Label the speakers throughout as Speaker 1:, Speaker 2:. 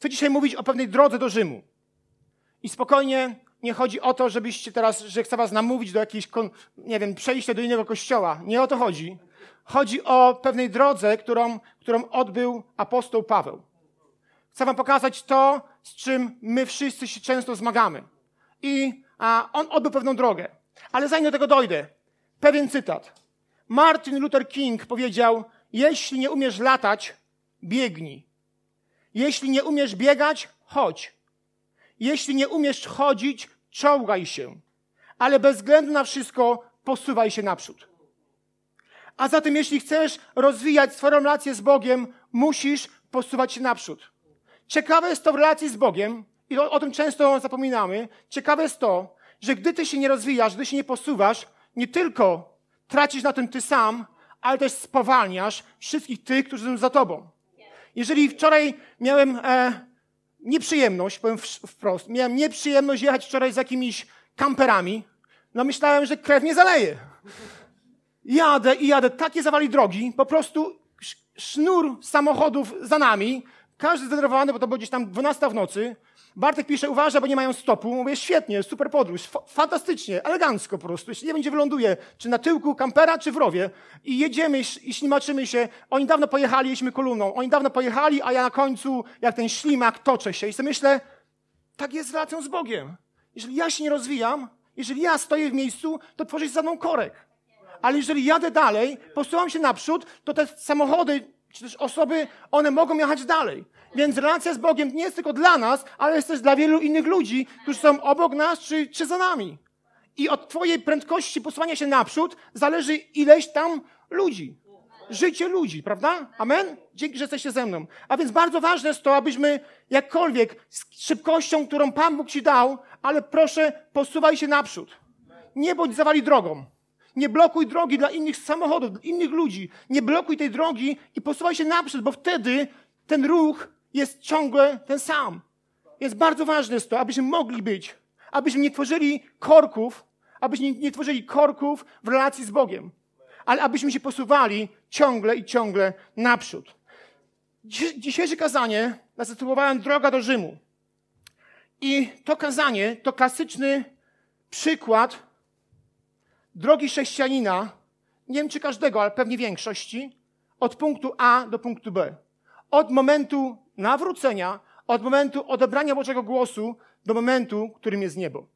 Speaker 1: Chcę dzisiaj mówić o pewnej drodze do Rzymu. I spokojnie nie chodzi o to, żebyście teraz, że chcę was namówić do jakiejś, nie wiem, przejścia do innego kościoła. Nie o to chodzi. Chodzi o pewnej drodze, którą, którą odbył apostoł Paweł. Chcę wam pokazać to, z czym my wszyscy się często zmagamy. I a, on odbył pewną drogę. Ale zanim do tego dojdę, pewien cytat. Martin Luther King powiedział, jeśli nie umiesz latać, biegnij. Jeśli nie umiesz biegać, chodź. Jeśli nie umiesz chodzić, czołgaj się. Ale bez względu na wszystko, posuwaj się naprzód. A zatem, jeśli chcesz rozwijać swoją relację z Bogiem, musisz posuwać się naprzód. Ciekawe jest to w relacji z Bogiem, i o, o tym często zapominamy. Ciekawe jest to, że gdy ty się nie rozwijasz, gdy się nie posuwasz, nie tylko tracisz na tym ty sam, ale też spowalniasz wszystkich tych, którzy są za tobą. Jeżeli wczoraj miałem e, nieprzyjemność, powiem wprost, miałem nieprzyjemność jechać wczoraj z jakimiś kamperami, no myślałem, że krew nie zaleje. Jadę i jadę, takie zawali drogi, po prostu sznur samochodów za nami, każdy zdenerwowany, bo to było gdzieś tam 12 w nocy. Bartek pisze, uważa, bo nie mają stopu. Mówię, świetnie, super podróż, fantastycznie, elegancko po prostu. Jeśli nie będzie wyląduje, czy na tyłku kampera, czy w rowie. I jedziemy i ślimaczymy się. Oni dawno pojechali, jedźmy kolumną. Oni dawno pojechali, a ja na końcu, jak ten ślimak, toczę się. I sobie myślę, tak jest z relacją z Bogiem. Jeżeli ja się nie rozwijam, jeżeli ja stoję w miejscu, to tworzy się za mną korek. Ale jeżeli jadę dalej, posuwam się naprzód, to te samochody, czy też osoby, one mogą jechać dalej. Więc relacja z Bogiem nie jest tylko dla nas, ale jest też dla wielu innych ludzi, którzy są obok nas czy, czy za nami. I od Twojej prędkości posuwania się naprzód zależy ileś tam ludzi. Życie ludzi, prawda? Amen? Dzięki, że jesteście ze mną. A więc bardzo ważne jest to, abyśmy jakkolwiek z szybkością, którą Pan Bóg Ci dał, ale proszę, posuwaj się naprzód. Nie bądź zawali drogą. Nie blokuj drogi dla innych samochodów, dla innych ludzi. Nie blokuj tej drogi i posuwaj się naprzód, bo wtedy ten ruch jest ciągle ten sam. Jest bardzo ważne jest to, abyśmy mogli być, abyśmy nie tworzyli korków, abyśmy nie tworzyli korków w relacji z Bogiem, ale abyśmy się posuwali ciągle i ciągle naprzód. Dzisiejsze kazanie zatytułowałem Droga do Rzymu. I to kazanie to klasyczny przykład drogi chrześcijanina, nie wiem czy każdego, ale pewnie większości, od punktu A do punktu B. Od momentu nawrócenia, od momentu odebrania Bożego głosu do momentu, którym jest niebo.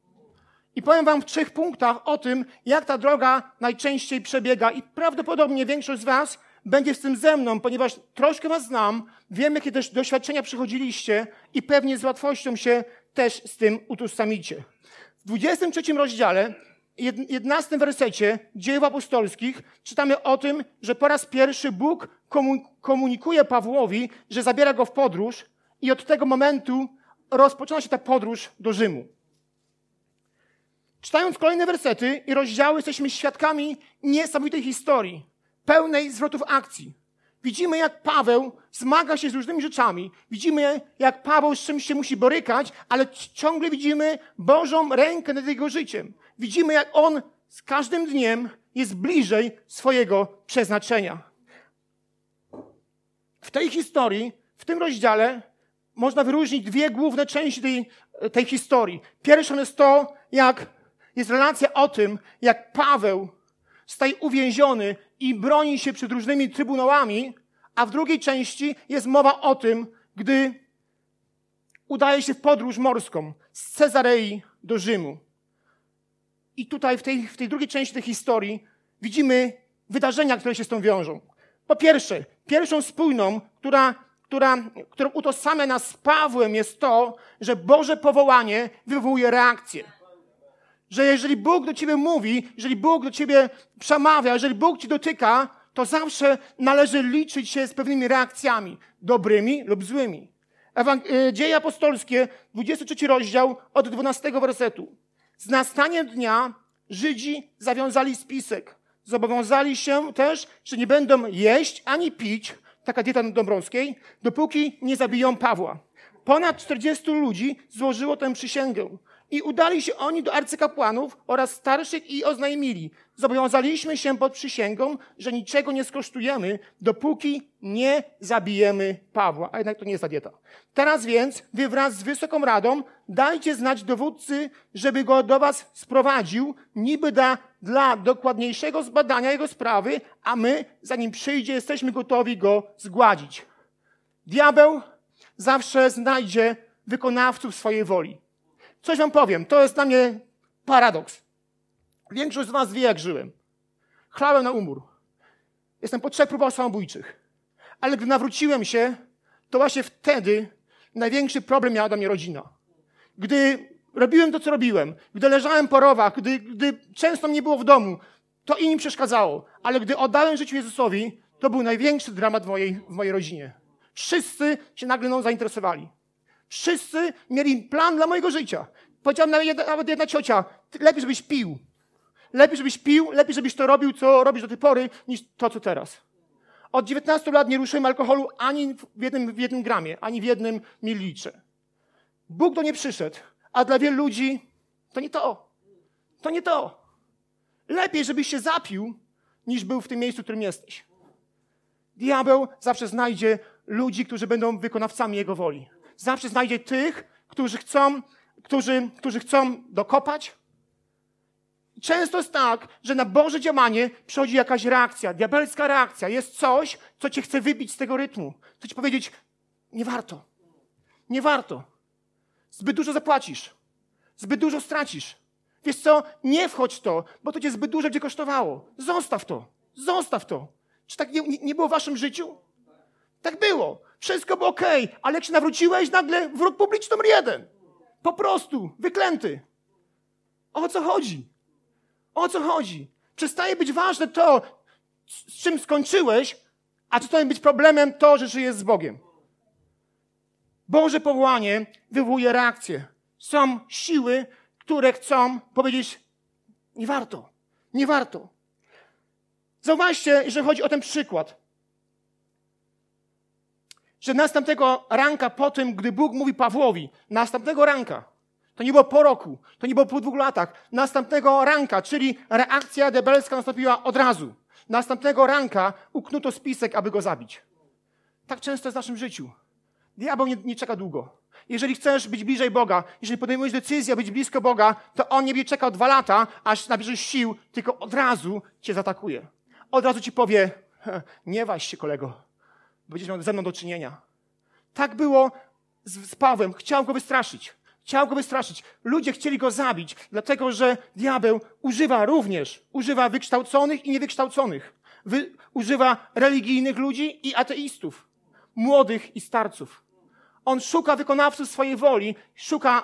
Speaker 1: I powiem Wam w trzech punktach o tym, jak ta droga najczęściej przebiega, i prawdopodobnie większość z Was będzie z tym ze mną, ponieważ troszkę Was znam, wiem, jakie też doświadczenia przechodziliście i pewnie z łatwością się też z tym utożsamicie. W 23 rozdziale 11 wersecie dziejów apostolskich czytamy o tym, że po raz pierwszy Bóg komunikuje Pawłowi, że zabiera go w podróż i od tego momentu rozpoczyna się ta podróż do Rzymu. Czytając kolejne wersety i rozdziały, jesteśmy świadkami niesamowitej historii, pełnej zwrotów akcji. Widzimy, jak Paweł zmaga się z różnymi rzeczami. Widzimy, jak Paweł z czymś się musi borykać, ale ciągle widzimy Bożą rękę nad jego życiem widzimy, jak on z każdym dniem jest bliżej swojego przeznaczenia. W tej historii, w tym rozdziale, można wyróżnić dwie główne części tej, tej historii. Pierwszą jest to, jak jest relacja o tym, jak Paweł staje uwięziony i broni się przed różnymi trybunałami, a w drugiej części jest mowa o tym, gdy udaje się w podróż morską z Cezarei do Rzymu. I tutaj w tej, w tej drugiej części tej historii widzimy wydarzenia, które się z tą wiążą. Po pierwsze, pierwszą spójną, która, która, którą utożsamia nas z Pawłem jest to, że Boże powołanie wywołuje reakcję. Że jeżeli Bóg do ciebie mówi, jeżeli Bóg do ciebie przemawia, jeżeli Bóg ci dotyka, to zawsze należy liczyć się z pewnymi reakcjami, dobrymi lub złymi. E, Dzieje apostolskie, 23 rozdział od 12 wersetu. Z nastaniem dnia Żydzi zawiązali spisek. Zobowiązali się też, że nie będą jeść ani pić, taka dieta Dąbrowskiej, dopóki nie zabiją Pawła. Ponad 40 ludzi złożyło tę przysięgę. I udali się oni do arcykapłanów oraz starszych i oznajmili. Zobowiązaliśmy się pod przysięgą, że niczego nie skosztujemy, dopóki nie zabijemy Pawła. A jednak to nie jest ta dieta. Teraz więc, wy wraz z Wysoką Radą, dajcie znać dowódcy, żeby go do was sprowadził, niby da, dla dokładniejszego zbadania jego sprawy, a my, zanim przyjdzie, jesteśmy gotowi go zgładzić. Diabeł zawsze znajdzie wykonawców swojej woli. Coś wam powiem, to jest dla mnie paradoks. Większość z was wie, jak żyłem. Chlałem na umór. Jestem po trzech próbach samobójczych. Ale gdy nawróciłem się, to właśnie wtedy największy problem miała dla mnie rodzina. Gdy robiłem to, co robiłem, gdy leżałem po rowach, gdy, gdy często mnie było w domu, to inni przeszkadzało. Ale gdy oddałem życie Jezusowi, to był największy dramat w mojej, w mojej rodzinie. Wszyscy się nagle mną zainteresowali. Wszyscy mieli plan dla mojego życia. Powiedziała nawet jedna, nawet jedna ciocia, lepiej żebyś pił. Lepiej żebyś pił, lepiej żebyś to robił, co robisz do tej pory, niż to, co teraz. Od 19 lat nie ruszyłem alkoholu ani w jednym, w jednym gramie, ani w jednym mililitrze. Bóg do nie przyszedł, a dla wielu ludzi to nie to. To nie to. Lepiej, żebyś się zapił, niż był w tym miejscu, w którym jesteś. Diabeł zawsze znajdzie ludzi, którzy będą wykonawcami Jego woli. Zawsze znajdzie tych, którzy chcą, którzy, którzy chcą dokopać. Często jest tak, że na Boże działanie przychodzi jakaś reakcja, diabelska reakcja. Jest coś, co cię chce wybić z tego rytmu. Chce ci powiedzieć, nie warto. Nie warto. Zbyt dużo zapłacisz. Zbyt dużo stracisz. Wiesz co? Nie wchodź w to, bo to cię zbyt dużo będzie kosztowało. Zostaw to. Zostaw to. Czy tak nie, nie było w waszym życiu? Tak było. Wszystko było ok, ale jak się nawróciłeś, nagle wróg publiczny numer jeden. Po prostu, wyklęty. O co chodzi? O co chodzi? Przestaje być ważne to, z czym skończyłeś, a przestaje być problemem to, że żyjesz z Bogiem. Boże powołanie wywołuje reakcję. Są siły, które chcą powiedzieć, nie warto, nie warto. Zauważcie, jeżeli chodzi o ten przykład że następnego ranka po tym, gdy Bóg mówi Pawłowi, następnego ranka, to nie było po roku, to nie było po dwóch latach, następnego ranka, czyli reakcja debelska nastąpiła od razu. Następnego ranka uknuto spisek, aby go zabić. Tak często jest w naszym życiu. Diabeł nie, nie czeka długo. Jeżeli chcesz być bliżej Boga, jeżeli podejmujesz decyzję być blisko Boga, to On nie będzie czekał dwa lata, aż nabierzesz sił, tylko od razu cię zaatakuje. Od razu ci powie, nie waś się kolego, będziesz miał ze mną do czynienia. Tak było z, z Pawłem. Chciał go wystraszyć. Chciał go wystraszyć. Ludzie chcieli go zabić, dlatego że diabeł używa również, używa wykształconych i niewykształconych. Wy, używa religijnych ludzi i ateistów, młodych i starców. On szuka wykonawców swojej woli, szuka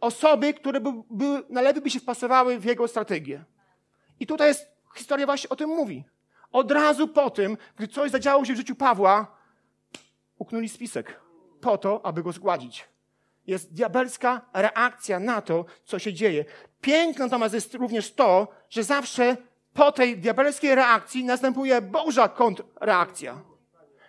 Speaker 1: osoby, które by, by, najlepiej by się wpasowały w jego strategię. I tutaj jest, historia właśnie o tym mówi. Od razu po tym, gdy coś zadziało się w życiu Pawła, uknuli spisek po to, aby go zgładzić. Jest diabelska reakcja na to, co się dzieje. Piękne natomiast jest również to, że zawsze po tej diabelskiej reakcji następuje Boża kontrreakcja.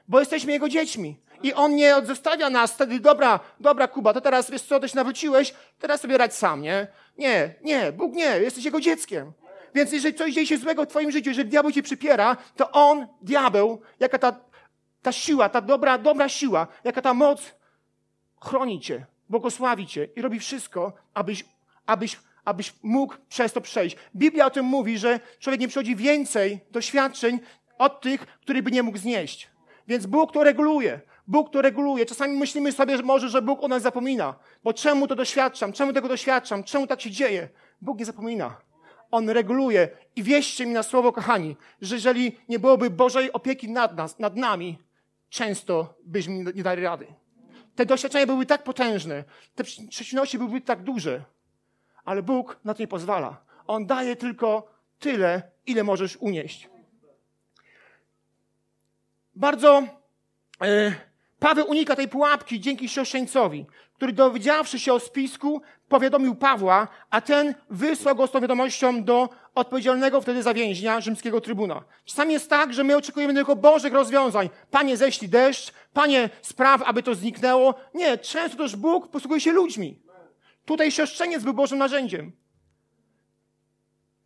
Speaker 1: Bo jesteśmy Jego dziećmi. I On nie zostawia nas wtedy, dobra, dobra Kuba, to teraz wiesz co, ty się nawróciłeś, teraz sobie radź sam, nie? Nie, nie, Bóg nie, jesteś Jego dzieckiem. Więc jeżeli coś dzieje się złego w twoim życiu, jeżeli diabeł cię przypiera, to on, diabeł, jaka ta, ta siła, ta dobra, dobra siła, jaka ta moc chroni cię, błogosławi cię i robi wszystko, abyś, abyś, abyś mógł przez to przejść. Biblia o tym mówi, że człowiek nie przychodzi więcej doświadczeń od tych, których by nie mógł znieść. Więc Bóg to reguluje. Bóg to reguluje. Czasami myślimy sobie, że może, że Bóg o nas zapomina. Bo czemu to doświadczam? Czemu tego doświadczam? Czemu tak się dzieje? Bóg nie zapomina. On reguluje. I wierzcie mi na słowo, kochani, że jeżeli nie byłoby Bożej opieki nad nas, nad nami, często byśmy nie dali rady. Te doświadczenia były tak potężne, te przeciwności były tak duże, ale Bóg na to nie pozwala. On daje tylko tyle, ile możesz unieść. Bardzo e, Paweł unika tej pułapki dzięki siostrzeńcowi, który dowiedziawszy się o spisku, powiadomił Pawła, a ten wysłał go z tą wiadomością do odpowiedzialnego wtedy za więźnia rzymskiego trybuna. Czasami jest tak, że my oczekujemy tylko Bożych rozwiązań. Panie, ześlij deszcz, Panie, spraw, aby to zniknęło. Nie, często też Bóg posługuje się ludźmi. Tutaj siostrzeniec był Bożym narzędziem.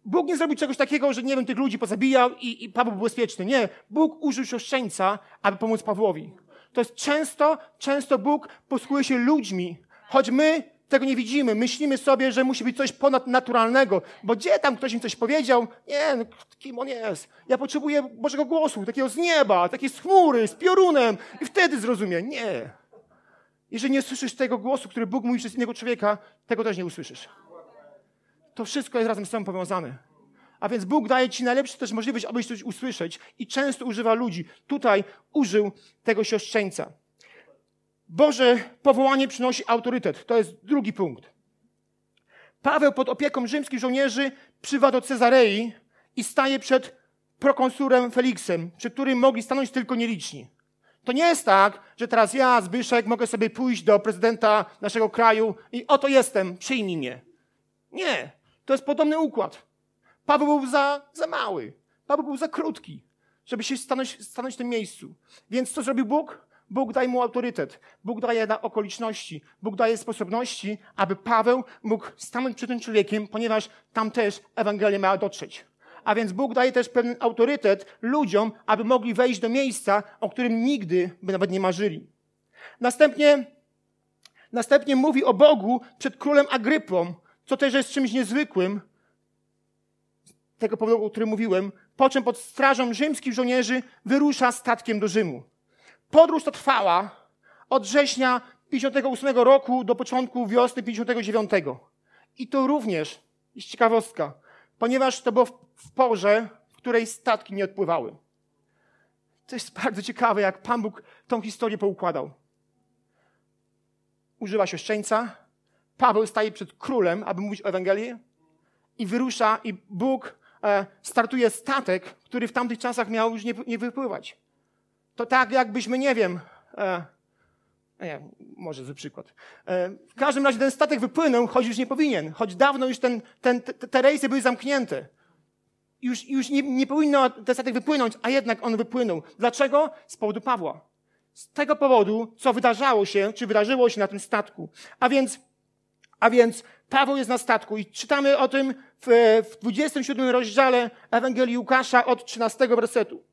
Speaker 1: Bóg nie zrobił czegoś takiego, że nie wiem, tych ludzi pozabijał i, i Paweł był bezpieczny. Nie. Bóg użył siostrzeńca, aby pomóc Pawłowi. To jest często, często Bóg posługuje się ludźmi, choć my tego nie widzimy. Myślimy sobie, że musi być coś ponadnaturalnego, bo gdzie tam ktoś mi coś powiedział? Nie, no, kim on jest? Ja potrzebuję Bożego głosu, takiego z nieba, takiej z chmury, z piorunem i wtedy zrozumie. Nie. Jeżeli nie słyszysz tego głosu, który Bóg mówi przez innego człowieka, tego też nie usłyszysz. To wszystko jest razem z sobą powiązane. A więc Bóg daje ci najlepszą też możliwość, abyś coś usłyszeć i często używa ludzi. Tutaj użył tego siostrzeńca. Boże powołanie przynosi autorytet. To jest drugi punkt. Paweł pod opieką rzymskich żołnierzy przywa do Cezarei i staje przed prokonsulem Feliksem, przed którym mogli stanąć tylko nieliczni. To nie jest tak, że teraz ja, Zbyszek, mogę sobie pójść do prezydenta naszego kraju i oto jestem, przyjmij mnie. Nie. To jest podobny układ. Paweł był za, za mały. Paweł był za krótki, żeby się stanąć, stanąć w tym miejscu. Więc co zrobił Bóg? Bóg daje mu autorytet. Bóg daje na okoliczności. Bóg daje sposobności, aby Paweł mógł stanąć przed tym człowiekiem, ponieważ tam też Ewangelia miała dotrzeć. A więc Bóg daje też pewien autorytet ludziom, aby mogli wejść do miejsca, o którym nigdy by nawet nie marzyli. Następnie, następnie mówi o Bogu przed królem Agrypą, co też jest czymś niezwykłym, tego powodu, o którym mówiłem, po czym pod strażą rzymskich żołnierzy wyrusza statkiem do Rzymu. Podróż ta trwała od września 58 roku do początku wiosny 59. I to również jest ciekawostka, ponieważ to było w porze, w której statki nie odpływały. To jest bardzo ciekawe, jak Pan Bóg tą historię poukładał. Używa siostrzeńca, Paweł staje przed królem, aby mówić o Ewangelii i wyrusza i Bóg e, startuje statek, który w tamtych czasach miał już nie, nie wypływać. To tak jakbyśmy, nie wiem, e, nie, może za przykład. E, w każdym razie ten statek wypłynął, choć już nie powinien, choć dawno już ten, ten, te, te rejsy były zamknięte. Już, już nie, nie powinno ten statek wypłynąć, a jednak on wypłynął. Dlaczego? Z powodu Pawła. Z tego powodu, co wydarzało się, czy wydarzyło się na tym statku. A więc a więc Paweł jest na statku i czytamy o tym w, w 27 rozdziale Ewangelii Łukasza od 13 wersetu.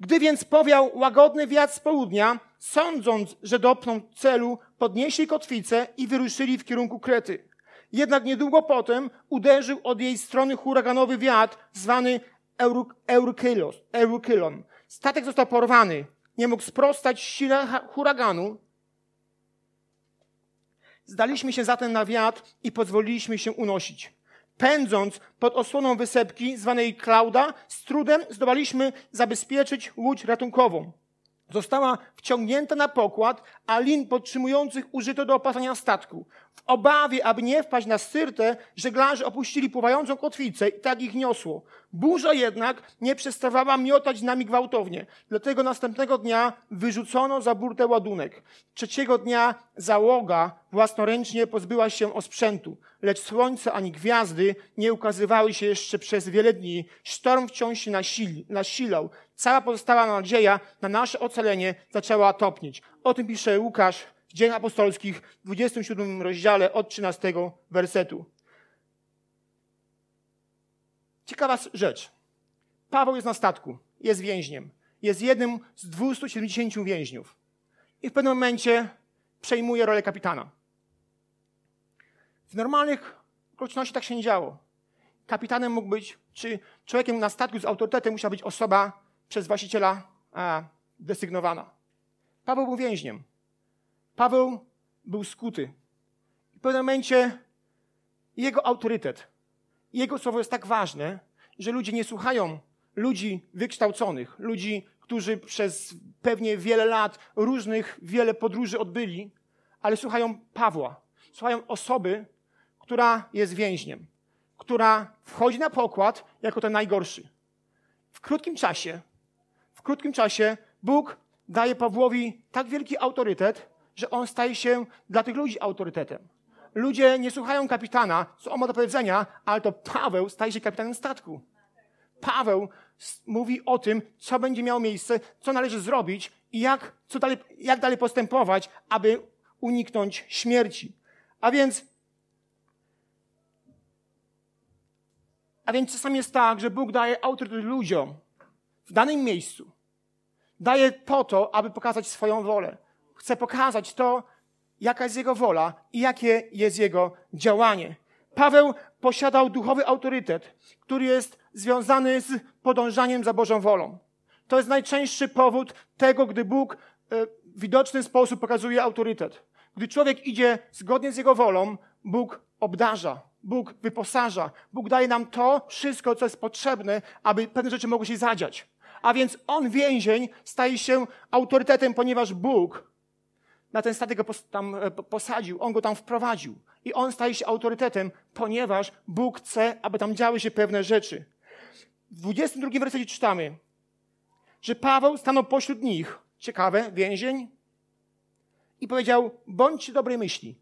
Speaker 1: Gdy więc powiał łagodny wiatr z południa, sądząc, że dopną celu, podnieśli kotwicę i wyruszyli w kierunku Krety. Jednak niedługo potem uderzył od jej strony huraganowy wiatr zwany Eurykylon. Statek został porwany. Nie mógł sprostać sile huraganu, Zdaliśmy się zatem na wiatr i pozwoliliśmy się unosić. Pędząc pod osłoną wysepki zwanej Klauda, z trudem zdołaliśmy zabezpieczyć łódź ratunkową. Została wciągnięta na pokład, a lin podtrzymujących użyto do opasania statku. W obawie, aby nie wpaść na styrtę, żeglarze opuścili pływającą kotwicę i tak ich niosło. Burza jednak nie przestawała miotać nami gwałtownie. Dlatego następnego dnia wyrzucono za burtę ładunek. Trzeciego dnia załoga własnoręcznie pozbyła się osprzętu. Lecz słońce ani gwiazdy nie ukazywały się jeszcze przez wiele dni. Sztorm wciąż się nasili, nasilał. Cała pozostała nadzieja na nasze ocalenie zaczęła topnieć. O tym pisze Łukasz w Dziejach Apostolskich w 27 rozdziale od 13 wersetu. Ciekawa rzecz. Paweł jest na statku, jest więźniem. Jest jednym z 270 więźniów. I w pewnym momencie przejmuje rolę kapitana. W normalnych okolicznościach tak się nie działo. Kapitanem mógł być, czy człowiekiem na statku z autorytetem musiała być osoba przez właściciela desygnowana. Paweł był więźniem. Paweł był skuty. W pewnym momencie jego autorytet, jego słowo jest tak ważne, że ludzie nie słuchają ludzi wykształconych, ludzi, którzy przez pewnie wiele lat różnych, wiele podróży odbyli, ale słuchają Pawła. Słuchają osoby, która jest więźniem, która wchodzi na pokład jako ten najgorszy. W krótkim czasie, w krótkim czasie Bóg daje Pawłowi tak wielki autorytet, że on staje się dla tych ludzi autorytetem. Ludzie nie słuchają kapitana, co on ma do powiedzenia, ale to Paweł staje się kapitanem statku. Paweł mówi o tym, co będzie miało miejsce, co należy zrobić i jak, co dalej, jak dalej postępować, aby uniknąć śmierci. A więc, a więc czasami jest tak, że Bóg daje autorytet ludziom w danym miejscu. Daje po to, aby pokazać swoją wolę. Chce pokazać to, jaka jest Jego wola i jakie jest Jego działanie. Paweł posiadał duchowy autorytet, który jest związany z podążaniem za Bożą wolą. To jest najczęstszy powód tego, gdy Bóg e, w widoczny sposób pokazuje autorytet. Gdy człowiek idzie zgodnie z Jego wolą, Bóg obdarza, Bóg wyposaża, Bóg daje nam to wszystko, co jest potrzebne, aby pewne rzeczy mogły się zadziać. A więc on, więzień, staje się autorytetem, ponieważ Bóg na ten statek go tam e, posadził, on go tam wprowadził. I on staje się autorytetem, ponieważ Bóg chce, aby tam działy się pewne rzeczy. W 22 wersecie czytamy, że Paweł stanął pośród nich, ciekawe, więzień, i powiedział: bądźcie dobrej myśli.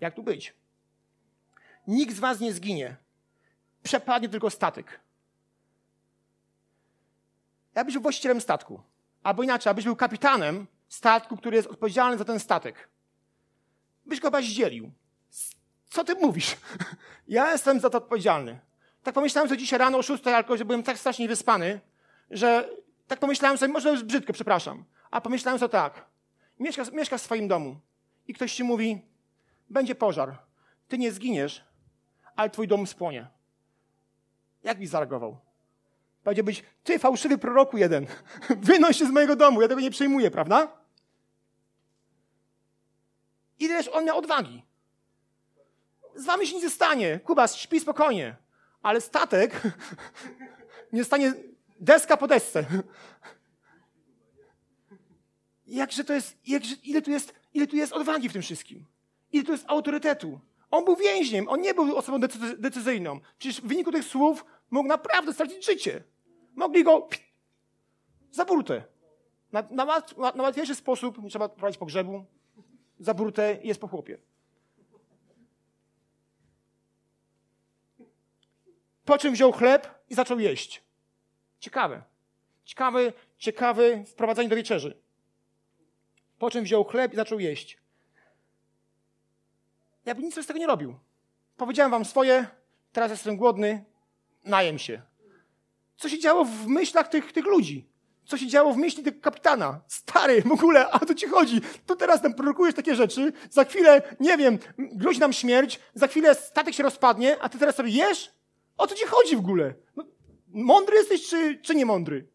Speaker 1: Jak tu być? Nikt z was nie zginie. Przepadnie tylko statek. Jakbyś był właścicielem statku, albo inaczej, abyś był kapitanem statku, który jest odpowiedzialny za ten statek, byś go chyba zdzielił. Co ty mówisz? Ja jestem za to odpowiedzialny. Tak pomyślałem sobie dzisiaj rano o 6 alko, że byłem tak strasznie wyspany, że tak pomyślałem sobie, może jest brzydko, przepraszam, a pomyślałem sobie tak. Mieszkasz, mieszkasz w swoim domu i ktoś ci mówi, będzie pożar, ty nie zginiesz, ale twój dom spłonie. Jak byś zareagował? Powiedziałbyś, ty fałszywy proroku jeden, wynoś się z mojego domu, ja tego nie przejmuję, prawda? Ileż on miał odwagi. Z wami się nic nie stanie. Kuba, śpi spokojnie. Ale statek nie stanie deska po desce. Jakże to jest, jakże, ile, tu jest, ile tu jest odwagi w tym wszystkim. Ile tu jest autorytetu. On był więźniem, on nie był osobą decyzyjną. Przecież w wyniku tych słów mógł naprawdę stracić życie. Mogli go za burtę. Na, na, na łatwiejszy sposób trzeba prowadzić pogrzebu. Za burtę jest po chłopie. Po czym wziął chleb i zaczął jeść. Ciekawe. Ciekawe, ciekawe wprowadzenie do wieczerzy. Po czym wziął chleb i zaczął jeść. Ja bym nic z tego nie robił. Powiedziałem wam swoje, teraz jestem głodny, najem się. Co się działo w myślach tych, tych ludzi? Co się działo w myśli tego kapitana? Stary, w ogóle, a to ci chodzi. To teraz tam prorokujesz takie rzeczy, za chwilę, nie wiem, grozi nam śmierć, za chwilę statek się rozpadnie, a ty teraz sobie jesz? O co ci chodzi w ogóle? No, mądry jesteś, czy, czy nie mądry?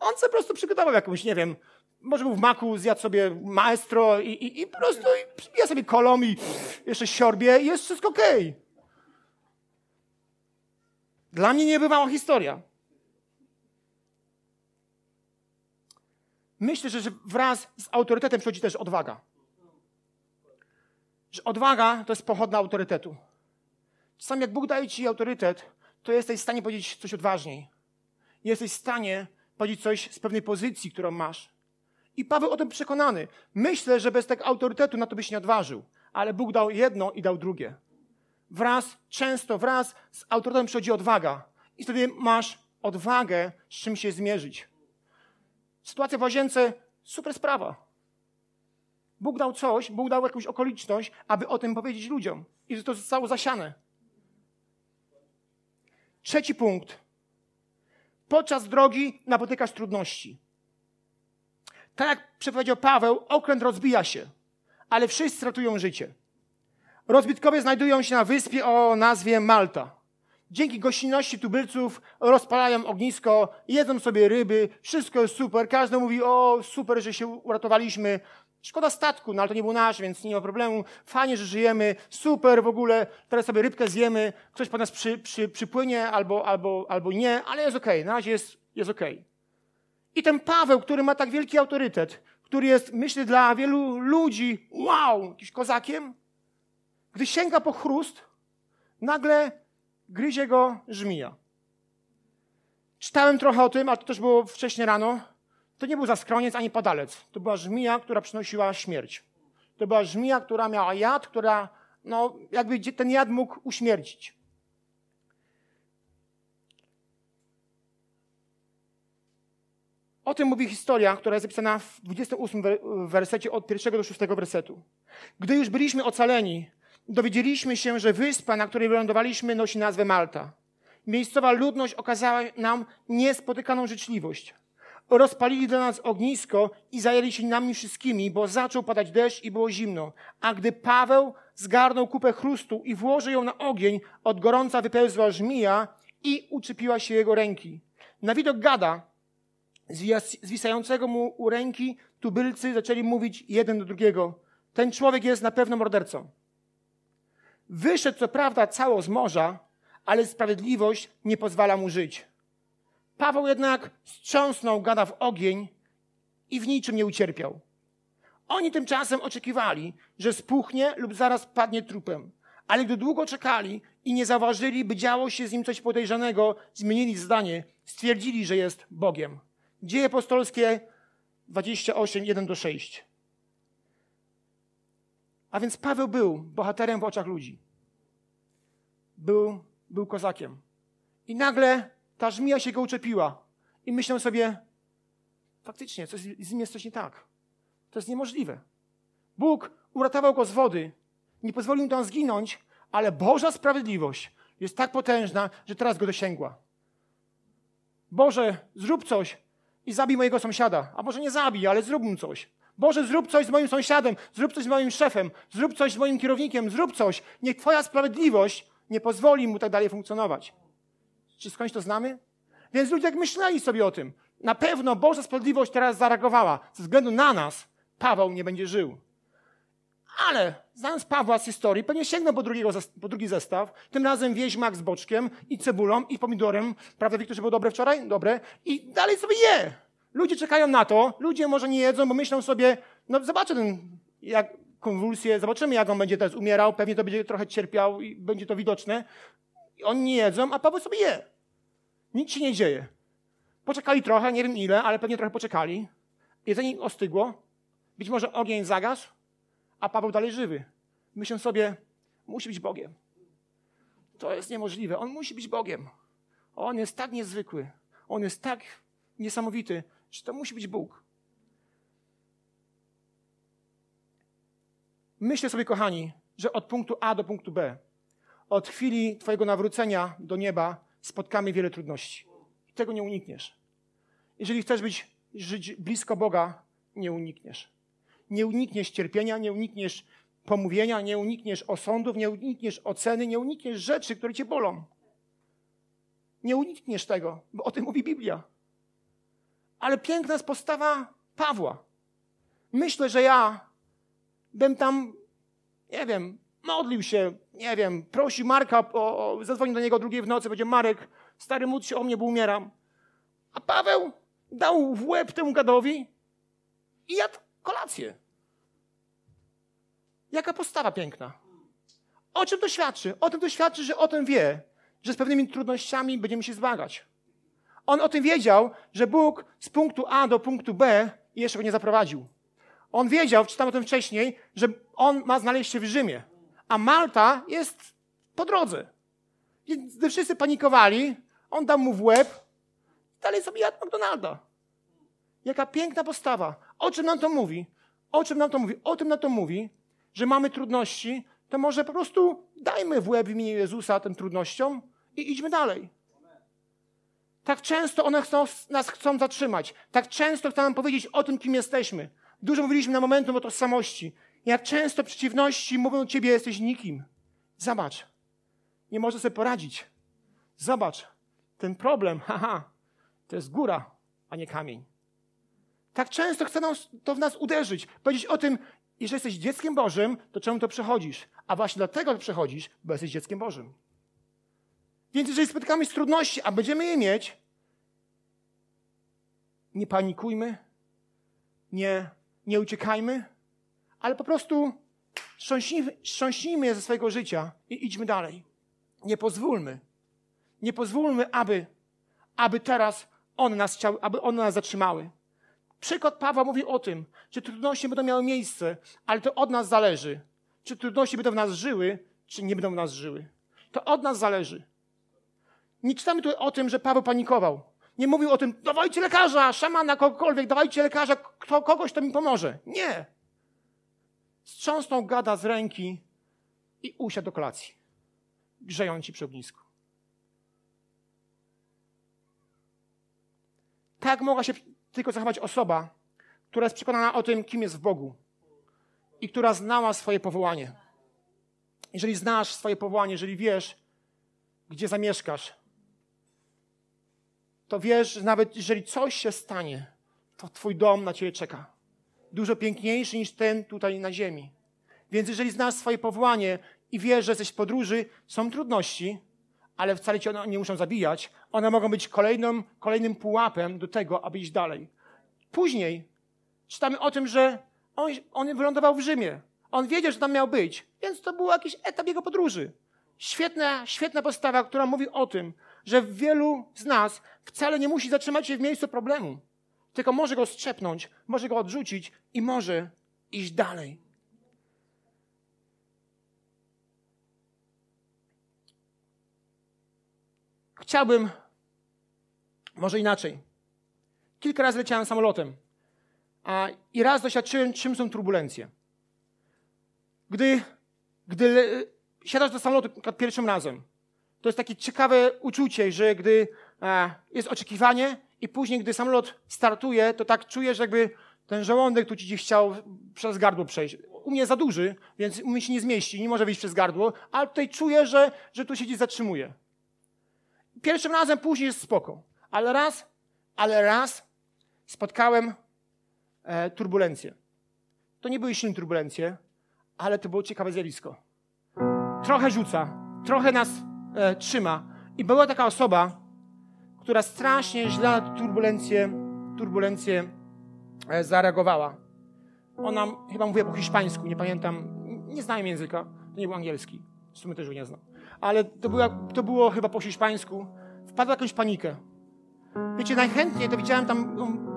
Speaker 1: On sobie po prostu przygotował jakąś, nie wiem, może był w maku, zjadł sobie maestro i, i, i po prostu ja sobie kolą i jeszcze siorbie i jest wszystko okej. Okay. Dla mnie niebywała historia. Myślę, że wraz z autorytetem przychodzi też odwaga. Że odwaga to jest pochodna autorytetu. Czasami jak Bóg daje ci autorytet, to jesteś w stanie powiedzieć coś odważniej. Jesteś w stanie powiedzieć coś z pewnej pozycji, którą masz. I Paweł o tym przekonany. Myślę, że bez tego autorytetu na to byś nie odważył. Ale Bóg dał jedno i dał drugie. Wraz, często wraz z autorytetem przychodzi odwaga. I wtedy masz odwagę, z czym się zmierzyć. Sytuacja w łazience, super sprawa. Bóg dał coś, Bóg dał jakąś okoliczność, aby o tym powiedzieć ludziom. I to zostało zasiane. Trzeci punkt. Podczas drogi napotykasz trudności. Tak jak przepowiedział Paweł, okręt rozbija się, ale wszyscy ratują życie. Rozbitkowie znajdują się na wyspie o nazwie Malta. Dzięki gościnności tubylców rozpalają ognisko, jedzą sobie ryby, wszystko jest super. Każdy mówi, o super, że się uratowaliśmy. Szkoda statku, no ale to nie był nasz, więc nie ma problemu. Fajnie, że żyjemy, super w ogóle. Teraz sobie rybkę zjemy, ktoś po nas przy, przy, przypłynie albo, albo, albo nie, ale jest okej, okay. na razie jest, jest okej. Okay. I ten Paweł, który ma tak wielki autorytet, który jest, myślę, dla wielu ludzi, wow, jakiś kozakiem, gdy sięga po chrust, nagle gryzie go żmija. Czytałem trochę o tym, a to też było wcześniej rano. To nie był zaskroniec ani padalec. To była żmija, która przynosiła śmierć. To była żmija, która miała jad, która, no, jakby ten jad mógł uśmiercić. O tym mówi historia, która jest zapisana w 28 wersecie od pierwszego do szóstego wersetu. Gdy już byliśmy ocaleni, dowiedzieliśmy się, że wyspa, na której wylądowaliśmy, nosi nazwę Malta. Miejscowa ludność okazała nam niespotykaną życzliwość. Rozpalili dla nas ognisko i zajęli się nami wszystkimi, bo zaczął padać deszcz i było zimno. A gdy Paweł zgarnął kupę chrustu i włożył ją na ogień, od gorąca wypełzła żmija i uczepiła się jego ręki. Na widok gada, zwisającego mu u ręki, tubylcy zaczęli mówić jeden do drugiego. Ten człowiek jest na pewno mordercą. Wyszedł co prawda cało z morza, ale sprawiedliwość nie pozwala mu żyć. Paweł jednak strząsnął gada w ogień i w niczym nie ucierpiał. Oni tymczasem oczekiwali, że spuchnie lub zaraz padnie trupem. Ale gdy długo czekali i nie zauważyli, by działo się z nim coś podejrzanego, zmienili zdanie, stwierdzili, że jest Bogiem. Dzieje apostolskie 28, 1 do 6. A więc Paweł był bohaterem w oczach ludzi. Był, był kozakiem. I nagle ta żmija się go uczepiła. I myślę sobie, faktycznie, coś, z nim jest coś nie tak. To jest niemożliwe. Bóg uratował go z wody. Nie pozwolił mu tam zginąć, ale Boża sprawiedliwość jest tak potężna, że teraz go dosięgła. Boże, zrób coś i zabij mojego sąsiada. A może nie zabij, ale zrób mu coś. Boże, zrób coś z moim sąsiadem, zrób coś z moim szefem, zrób coś z moim kierownikiem, zrób coś. Niech Twoja sprawiedliwość nie pozwoli mu tak dalej funkcjonować. Czy skądś to znamy? Więc ludzie jak myśleli sobie o tym. Na pewno Boża sprawiedliwość teraz zareagowała. Ze względu na nas Paweł nie będzie żył. Ale znając Pawła z historii, pewnie sięgnął po, drugiego, po drugi zestaw. Tym razem wieźmak z boczkiem i cebulą i pomidorem. Prawda, Wiktor, że było dobre wczoraj? Dobre. I dalej sobie je. Ludzie czekają na to. Ludzie może nie jedzą, bo myślą sobie, no zobaczę ten, jak konwulsję, zobaczymy jak on będzie teraz umierał. Pewnie to będzie trochę cierpiał i będzie to widoczne. I oni nie jedzą, a Paweł sobie je. Nic się nie dzieje. Poczekali trochę, nie wiem ile, ale pewnie trochę poczekali. Jedzenie ostygło. Być może ogień zagasł a Paweł dalej żywy. Myślę sobie, musi być Bogiem. To jest niemożliwe. On musi być Bogiem. On jest tak niezwykły. On jest tak niesamowity, że to musi być Bóg. Myślę sobie, kochani, że od punktu A do punktu B, od chwili Twojego nawrócenia do nieba spotkamy wiele trudności. I tego nie unikniesz. Jeżeli chcesz być, żyć blisko Boga, nie unikniesz. Nie unikniesz cierpienia, nie unikniesz pomówienia, nie unikniesz osądów, nie unikniesz oceny, nie unikniesz rzeczy, które cię bolą. Nie unikniesz tego, bo o tym mówi Biblia. Ale piękna jest postawa Pawła. Myślę, że ja bym tam, nie wiem, modlił się, nie wiem, prosił Marka, o, o, zadzwonił do niego drugiej w nocy, będzie Marek, stary módl się o mnie, bo umieram. A Paweł dał w łeb temu gadowi i jadł kolację. Jaka postawa piękna. O czym to świadczy? O tym to świadczy, że o tym wie, że z pewnymi trudnościami będziemy się zmagać. On o tym wiedział, że Bóg z punktu A do punktu B jeszcze go nie zaprowadził. On wiedział, czytam o tym wcześniej, że on ma znaleźć się w Rzymie, a Malta jest po drodze. Więc gdy wszyscy panikowali, on dał mu w łeb, dalej sobie jadł McDonalda. Jaka piękna postawa. O czym nam to mówi? O czym nam to mówi? O tym nam to mówi, że mamy trudności, to może po prostu dajmy w łeb w imieniu Jezusa tym trudnościom i idźmy dalej. Tak często one chcą, nas chcą zatrzymać. Tak często chcą nam powiedzieć o tym, kim jesteśmy. Dużo mówiliśmy na momentum o tożsamości. Jak często przeciwności mówią o ciebie, jesteś nikim. Zobacz. Nie możesz sobie poradzić. Zobacz. Ten problem, haha, to jest góra, a nie kamień. Tak często chce nam to w nas uderzyć. Powiedzieć o tym, jeżeli jesteś dzieckiem Bożym, to czemu to przechodzisz? A właśnie dlatego przechodzisz, bo jesteś dzieckiem Bożym. Więc jeżeli spotykamy się z trudności, a będziemy je mieć, nie panikujmy, nie, nie uciekajmy, ale po prostu strząśnijmy je ze swojego życia i idźmy dalej. Nie pozwólmy, nie pozwólmy, aby, aby teraz one nas chciały, aby one nas zatrzymały. Przykład Pawła mówi o tym, że trudności będą miały miejsce, ale to od nas zależy. Czy trudności będą w nas żyły, czy nie będą w nas żyły. To od nas zależy. Nie czytamy tu o tym, że Paweł panikował. Nie mówił o tym, dawajcie lekarza, szamana, kogokolwiek, dawajcie lekarza, kto, kogoś, kto mi pomoże. Nie. Strząsnął gada z ręki i usiadł do kolacji, grzejąc ci przy ognisku. Tak mogła się tylko zachować osoba, która jest przekonana o tym, kim jest w Bogu i która znała swoje powołanie. Jeżeli znasz swoje powołanie, jeżeli wiesz, gdzie zamieszkasz, to wiesz, że nawet jeżeli coś się stanie, to Twój dom na Ciebie czeka. Dużo piękniejszy niż ten tutaj na ziemi. Więc jeżeli znasz swoje powołanie i wiesz, że jesteś w podróży, są trudności, ale wcale cię one nie muszą zabijać. One mogą być kolejnym, kolejnym pułapem do tego, aby iść dalej. Później czytamy o tym, że on, on wylądował w Rzymie. On wiedział, że tam miał być, więc to był jakiś etap jego podróży. Świetna, świetna postawa, która mówi o tym, że wielu z nas wcale nie musi zatrzymać się w miejscu problemu, tylko może go strzepnąć, może go odrzucić i może iść dalej. Chciałbym, może inaczej. Kilka razy leciałem samolotem a, i raz doświadczyłem, czym są turbulencje. Gdy, gdy siadasz do samolotu pierwszym razem, to jest takie ciekawe uczucie, że gdy a, jest oczekiwanie i później, gdy samolot startuje, to tak czujesz, jakby ten żołądek tu ci chciał przez gardło przejść. U mnie za duży, więc u mnie się nie zmieści, nie może wyjść przez gardło, ale tutaj czuję, że, że tu się gdzieś zatrzymuje. Pierwszym razem później jest spoko. Ale raz, ale raz spotkałem e, turbulencje. To nie były silne turbulencje, ale to było ciekawe zjawisko. Trochę rzuca, trochę nas e, trzyma. I była taka osoba, która strasznie źle na turbulencje, turbulencje e, zareagowała. Ona chyba mówiła po hiszpańsku, nie pamiętam, nie znam języka, to nie był angielski. W sumie też go nie znam ale to, była, to było chyba po hiszpańsku, wpadła jakąś panikę. Wiecie, najchętniej to widziałem tam, um,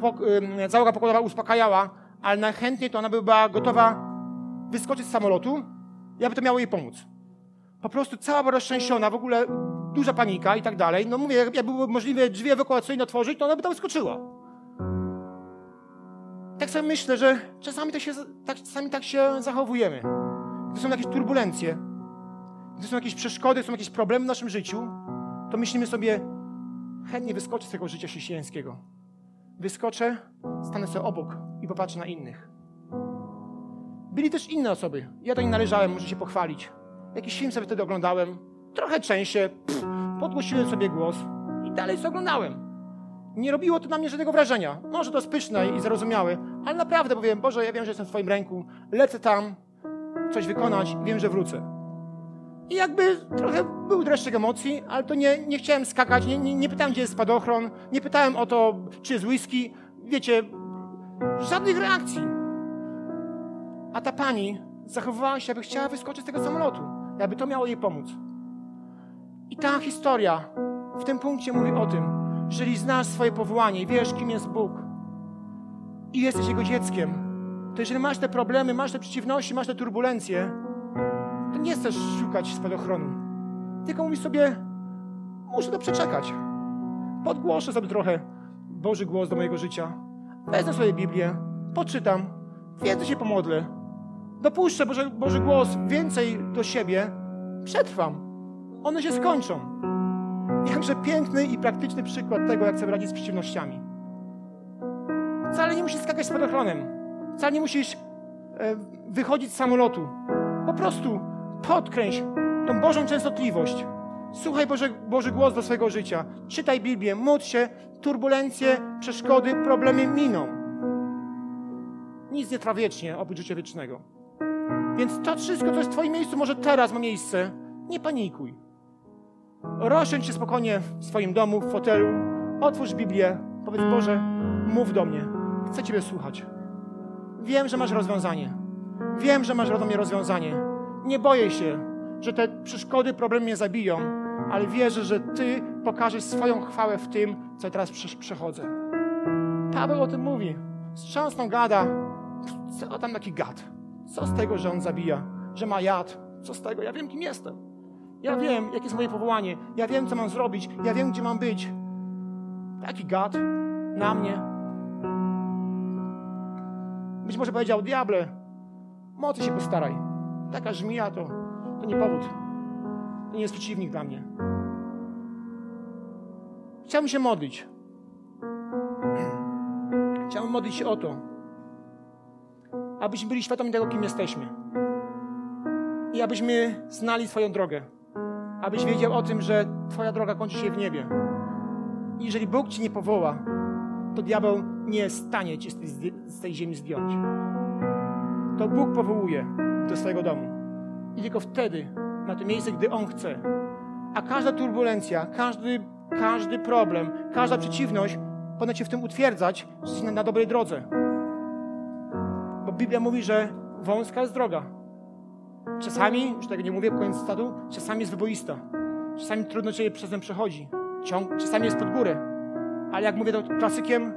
Speaker 1: po, um, załoga pokładowa uspokajała, ale najchętniej to ona by była gotowa wyskoczyć z samolotu i aby to miało jej pomóc. Po prostu cała była roztrzęsiona, w ogóle duża panika i tak dalej. No mówię, jakby były możliwe drzwi ewakuacyjne otworzyć, to ona by tam wyskoczyła. Tak sobie myślę, że czasami tak się, tak, czasami tak się zachowujemy. To są jakieś turbulencje gdy są jakieś przeszkody, są jakieś problemy w naszym życiu, to myślimy sobie, chętnie wyskoczę z tego życia chrześcijańskiego. Wyskoczę, stanę sobie obok i popatrzę na innych. Byli też inne osoby. Ja do nich należałem, muszę się pochwalić. Jakiś film sobie wtedy oglądałem, trochę częściej, pff, podgłosiłem sobie głos i dalej sobie oglądałem. Nie robiło to na mnie żadnego wrażenia. Może to spyszne i zrozumiałe, ale naprawdę powiem, Boże, ja wiem, że jestem w Twoim ręku, lecę tam, coś wykonać wiem, że wrócę. I jakby trochę był dreszczyk emocji, ale to nie, nie chciałem skakać, nie, nie, nie pytałem, gdzie jest spadochron, nie pytałem o to, czy jest whisky. Wiecie, żadnych reakcji. A ta pani zachowywała się, jakby chciała wyskoczyć z tego samolotu, jakby to miało jej pomóc. I ta historia w tym punkcie mówi o tym, że jeżeli znasz swoje powołanie i wiesz, kim jest Bóg i jesteś Jego dzieckiem, to jeżeli masz te problemy, masz te przeciwności, masz te turbulencje, to nie chcesz szukać spadochronu. Tylko mówisz sobie, muszę to przeczekać. Podgłoszę sobie trochę Boży głos do mojego życia. Wezmę sobie Biblię, poczytam, więcej się pomodlę. Dopuszczę Boży, Boży głos więcej do siebie, przetrwam. One się skończą. Jakże piękny i praktyczny przykład tego, jak sobie radzić z przeciwnościami. Wcale nie musisz skakać spadochronem. Wcale nie musisz e, wychodzić z samolotu. Po prostu podkręć tą Bożą częstotliwość. Słuchaj Boże, Boży głos do swojego życia. Czytaj Biblię, módl się, turbulencje, przeszkody, problemy miną. Nic nie trwa wiecznie, oprócz życia wiecznego. Więc to wszystko, co jest w Twoim miejscu, może teraz ma miejsce. Nie panikuj. Rozsiądź się spokojnie w swoim domu, w fotelu, otwórz Biblię, powiedz Boże, mów do mnie. Chcę Ciebie słuchać. Wiem, że masz rozwiązanie. Wiem, że masz do mnie rozwiązanie. Nie boję się, że te przeszkody, problemy mnie zabiją, ale wierzę, że Ty pokażesz swoją chwałę w tym, co teraz przechodzę. Paweł o tym mówi. Strząsną gada. Co tam taki gad? Co z tego, że on zabija? Że ma jad? Co z tego? Ja wiem, kim jestem. Ja wiem, jakie jest moje powołanie. Ja wiem, co mam zrobić. Ja wiem, gdzie mam być. Taki gad na mnie. Być może powiedział, diable, mocy się postaraj. taka żmija to, to nie powód. To nie jest przeciwnik dla mnie. Chciałbym się modlić. Chciałbym modlić się o to, abyśmy byli świadomi tego, kim jesteśmy. I abyśmy znali swoją drogę. Abyś wiedział o tym, że Twoja droga kończy się w niebie. I jeżeli Bóg Ci nie powoła, to diabeł nie stanie Cię z tej ziemi zdjąć. To Bóg powołuje do swojego domu. I tylko wtedy, na to miejsce, gdy On chce. A każda turbulencja, każdy, każdy problem, każda przeciwność powinna Cię w tym utwierdzać, że jesteś na, na dobrej drodze. Bo Biblia mówi, że wąska jest droga. Czasami, już tego nie mówię, koniec stadu, czasami jest wyboista. Czasami trudno Cię przez ten przechodzi. Ciąg, czasami jest pod górę. Ale jak mówię to klasykiem,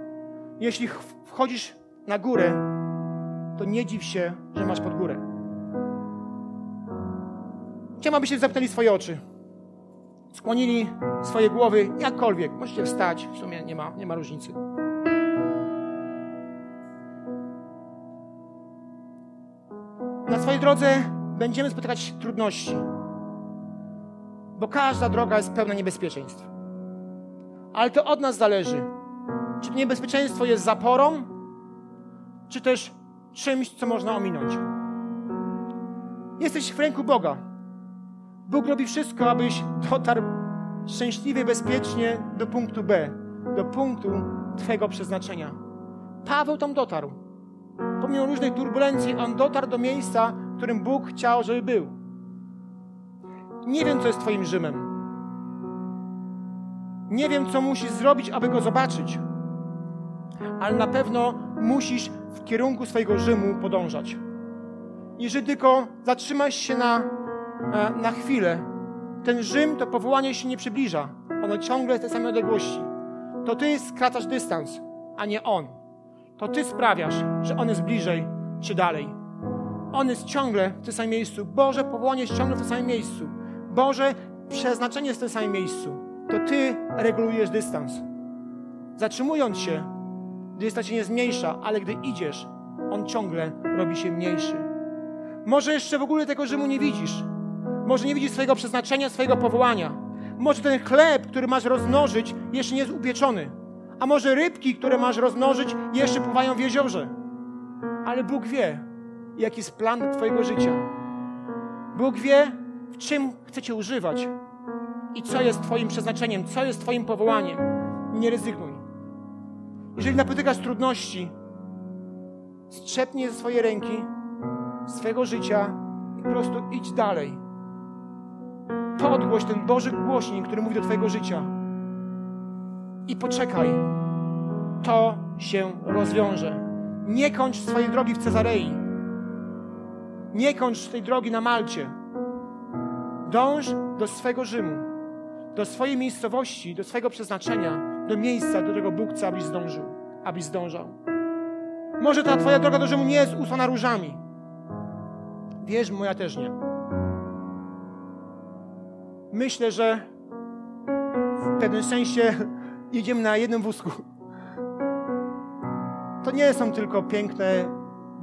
Speaker 1: jeśli wchodzisz na górę, to nie dziw się, że masz pod górę. Chciałbym, abyście zamknęli swoje oczy. Skłonili swoje głowy, jakkolwiek. Możecie wstać, w sumie nie ma, nie ma różnicy. Na swojej drodze będziemy spotykać trudności, bo każda droga jest pełna niebezpieczeństw. Ale to od nas zależy. Czy niebezpieczeństwo jest zaporą, czy też czymś, co można ominąć. Jesteś w ręku Boga. Bóg robi wszystko, abyś dotarł szczęśliwie, bezpiecznie do punktu B, do punktu Twojego przeznaczenia. Paweł tam dotarł. Pomimo różnych turbulencji, on dotarł do miejsca, w którym Bóg chciał, żeby był. Nie wiem, co jest Twoim Rzymem. Nie wiem, co musisz zrobić, aby go zobaczyć, ale na pewno musisz w kierunku swojego Rzymu podążać. Jeżeli tylko zatrzymasz się na, e, na chwilę, ten Rzym, to powołanie się nie przybliża. Ono ciągle jest tej samej odległości. To ty skracasz dystans, a nie on. To ty sprawiasz, że on jest bliżej czy dalej. On jest ciągle w tym samym miejscu. Boże powołanie jest ciągle w tym samym miejscu. Boże przeznaczenie jest w tym samym miejscu. To ty regulujesz dystans. Zatrzymując się, dystans się nie zmniejsza, ale gdy idziesz, on ciągle robi się mniejszy. Może jeszcze w ogóle tego Rzymu nie widzisz. Może nie widzisz swojego przeznaczenia, swojego powołania. Może ten chleb, który masz rozmnożyć, jeszcze nie jest upieczony. A może rybki, które masz rozmnożyć, jeszcze pływają w jeziorze. Ale Bóg wie, jaki jest plan Twojego życia. Bóg wie, w czym chcecie używać i co jest Twoim przeznaczeniem, co jest Twoim powołaniem. Nie rezygnuj. Jeżeli napotykasz trudności, strzepnij ze swojej ręki, swojego życia i po prostu idź dalej. Podgłoś ten Boży głośnik, który mówi do Twojego życia. I poczekaj. To się rozwiąże. Nie kończ swojej drogi w Cezarei. Nie kończ tej drogi na Malcie. Dąż do swego Rzymu, do swojej miejscowości, do swojego przeznaczenia, do miejsca, do którego Bóg chce, abyś zdążył, abyś zdążał. Może ta Twoja droga do Rzymu nie jest usłana różami. Wierz, moja też nie. Myślę, że w pewnym sensie jedziemy na jednym wózku. To nie są tylko piękne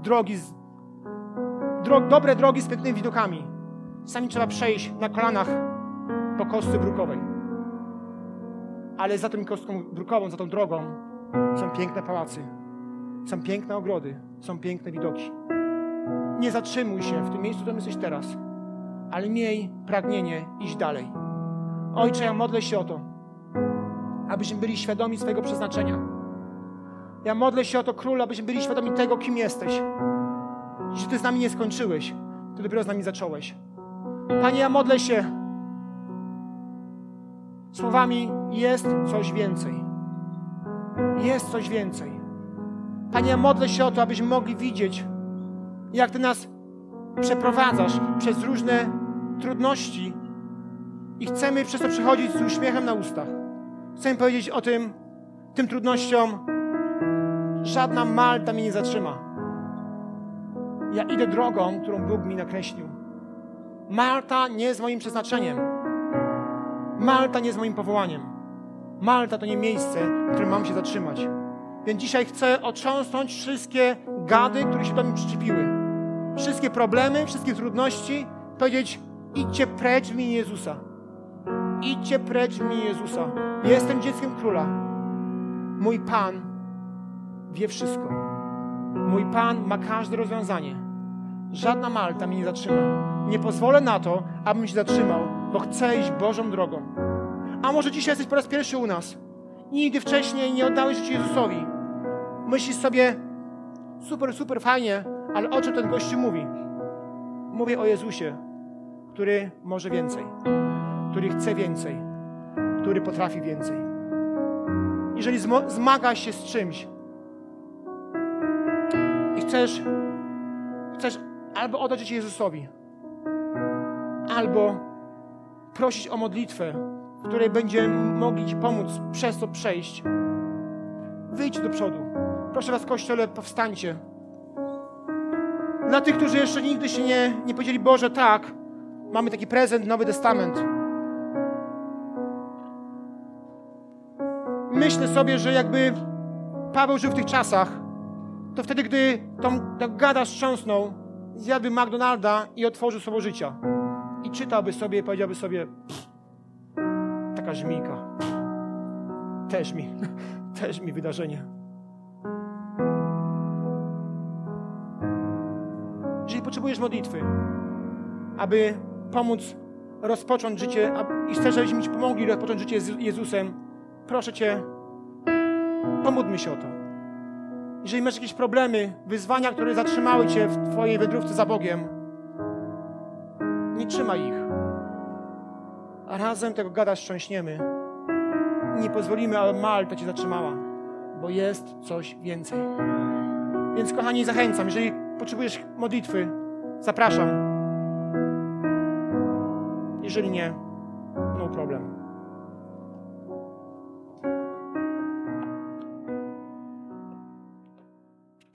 Speaker 1: drogi, dro, dobre drogi z pięknymi widokami. Sami trzeba przejść na kolanach po kostce brukowej. Ale za tą kostką brukową, za tą drogą są piękne pałacy, są piękne ogrody, są piękne widoki. Nie zatrzymuj się w tym miejscu, w którym jesteś teraz, ale miej pragnienie iść dalej. Ojcze, ja modlę się o to, abyśmy byli świadomi swojego przeznaczenia. Ja modlę się o to, Król, abyśmy byli świadomi tego, kim jesteś. Że Ty z nami nie skończyłeś, Ty dopiero z nami zacząłeś. Panie, ja modlę się słowami jest coś więcej. Jest coś więcej. Panie, ja modlę się o to, abyśmy mogli widzieć, jak Ty nas przeprowadzasz przez różne trudności i chcemy przez to przechodzić z uśmiechem na ustach. Chcę powiedzieć o tym, tym trudnościom, żadna Malta mnie nie zatrzyma. Ja idę drogą, którą Bóg mi nakreślił. Malta nie jest moim przeznaczeniem. Malta nie jest moim powołaniem. Malta to nie miejsce, w którym mam się zatrzymać. Więc dzisiaj chcę otrząsnąć wszystkie gady, które się do mnie przyczepiły. wszystkie problemy, wszystkie trudności, powiedzieć: idźcie precz w imię Jezusa. Idźcie precz imię Jezusa. Jestem dzieckiem króla. Mój Pan wie wszystko. Mój Pan ma każde rozwiązanie. Żadna Malta mnie nie zatrzyma. Nie pozwolę na to, abym się zatrzymał, bo chcę iść Bożą drogą. A może dzisiaj jesteś po raz pierwszy u nas. Nigdy wcześniej nie oddałeś życia Jezusowi. Myślisz sobie, super, super fajnie, ale o czym ten gościu mówi? Mówię o Jezusie, który może więcej, który chce więcej, który potrafi więcej. Jeżeli zmagasz się z czymś i chcesz, chcesz albo oddać życie Jezusowi, albo prosić o modlitwę, w której będziemy mogli Ci pomóc przez to przejść, wyjdź do przodu. Proszę Was, Kościele, powstańcie. Dla tych, którzy jeszcze nigdy się nie, nie powiedzieli, Boże, tak, mamy taki prezent, Nowy Testament. Myślę sobie, że jakby Paweł żył w tych czasach, to wtedy, gdy tą, tą gada strząsnął, zjadłby McDonalda i otworzył słowo życia. I czytałby sobie i powiedziałby sobie, taka żmijka. Też mi, też mi wydarzenie. Jeżeli potrzebujesz modlitwy, aby pomóc rozpocząć życie i chcesz, żebyśmy Ci pomogli rozpocząć życie z Jezusem, proszę Cię, pomódlmy się o to. Jeżeli masz jakieś problemy, wyzwania, które zatrzymały Cię w Twojej wędrówce za Bogiem, nie trzymaj ich. A razem tego gada szczęśniemy. Nie pozwolimy, aby Malta Cię zatrzymała, bo jest coś więcej. Więc kochani, zachęcam, jeżeli potrzebujesz modlitwy, zapraszam. Jeżeli nie, no problem.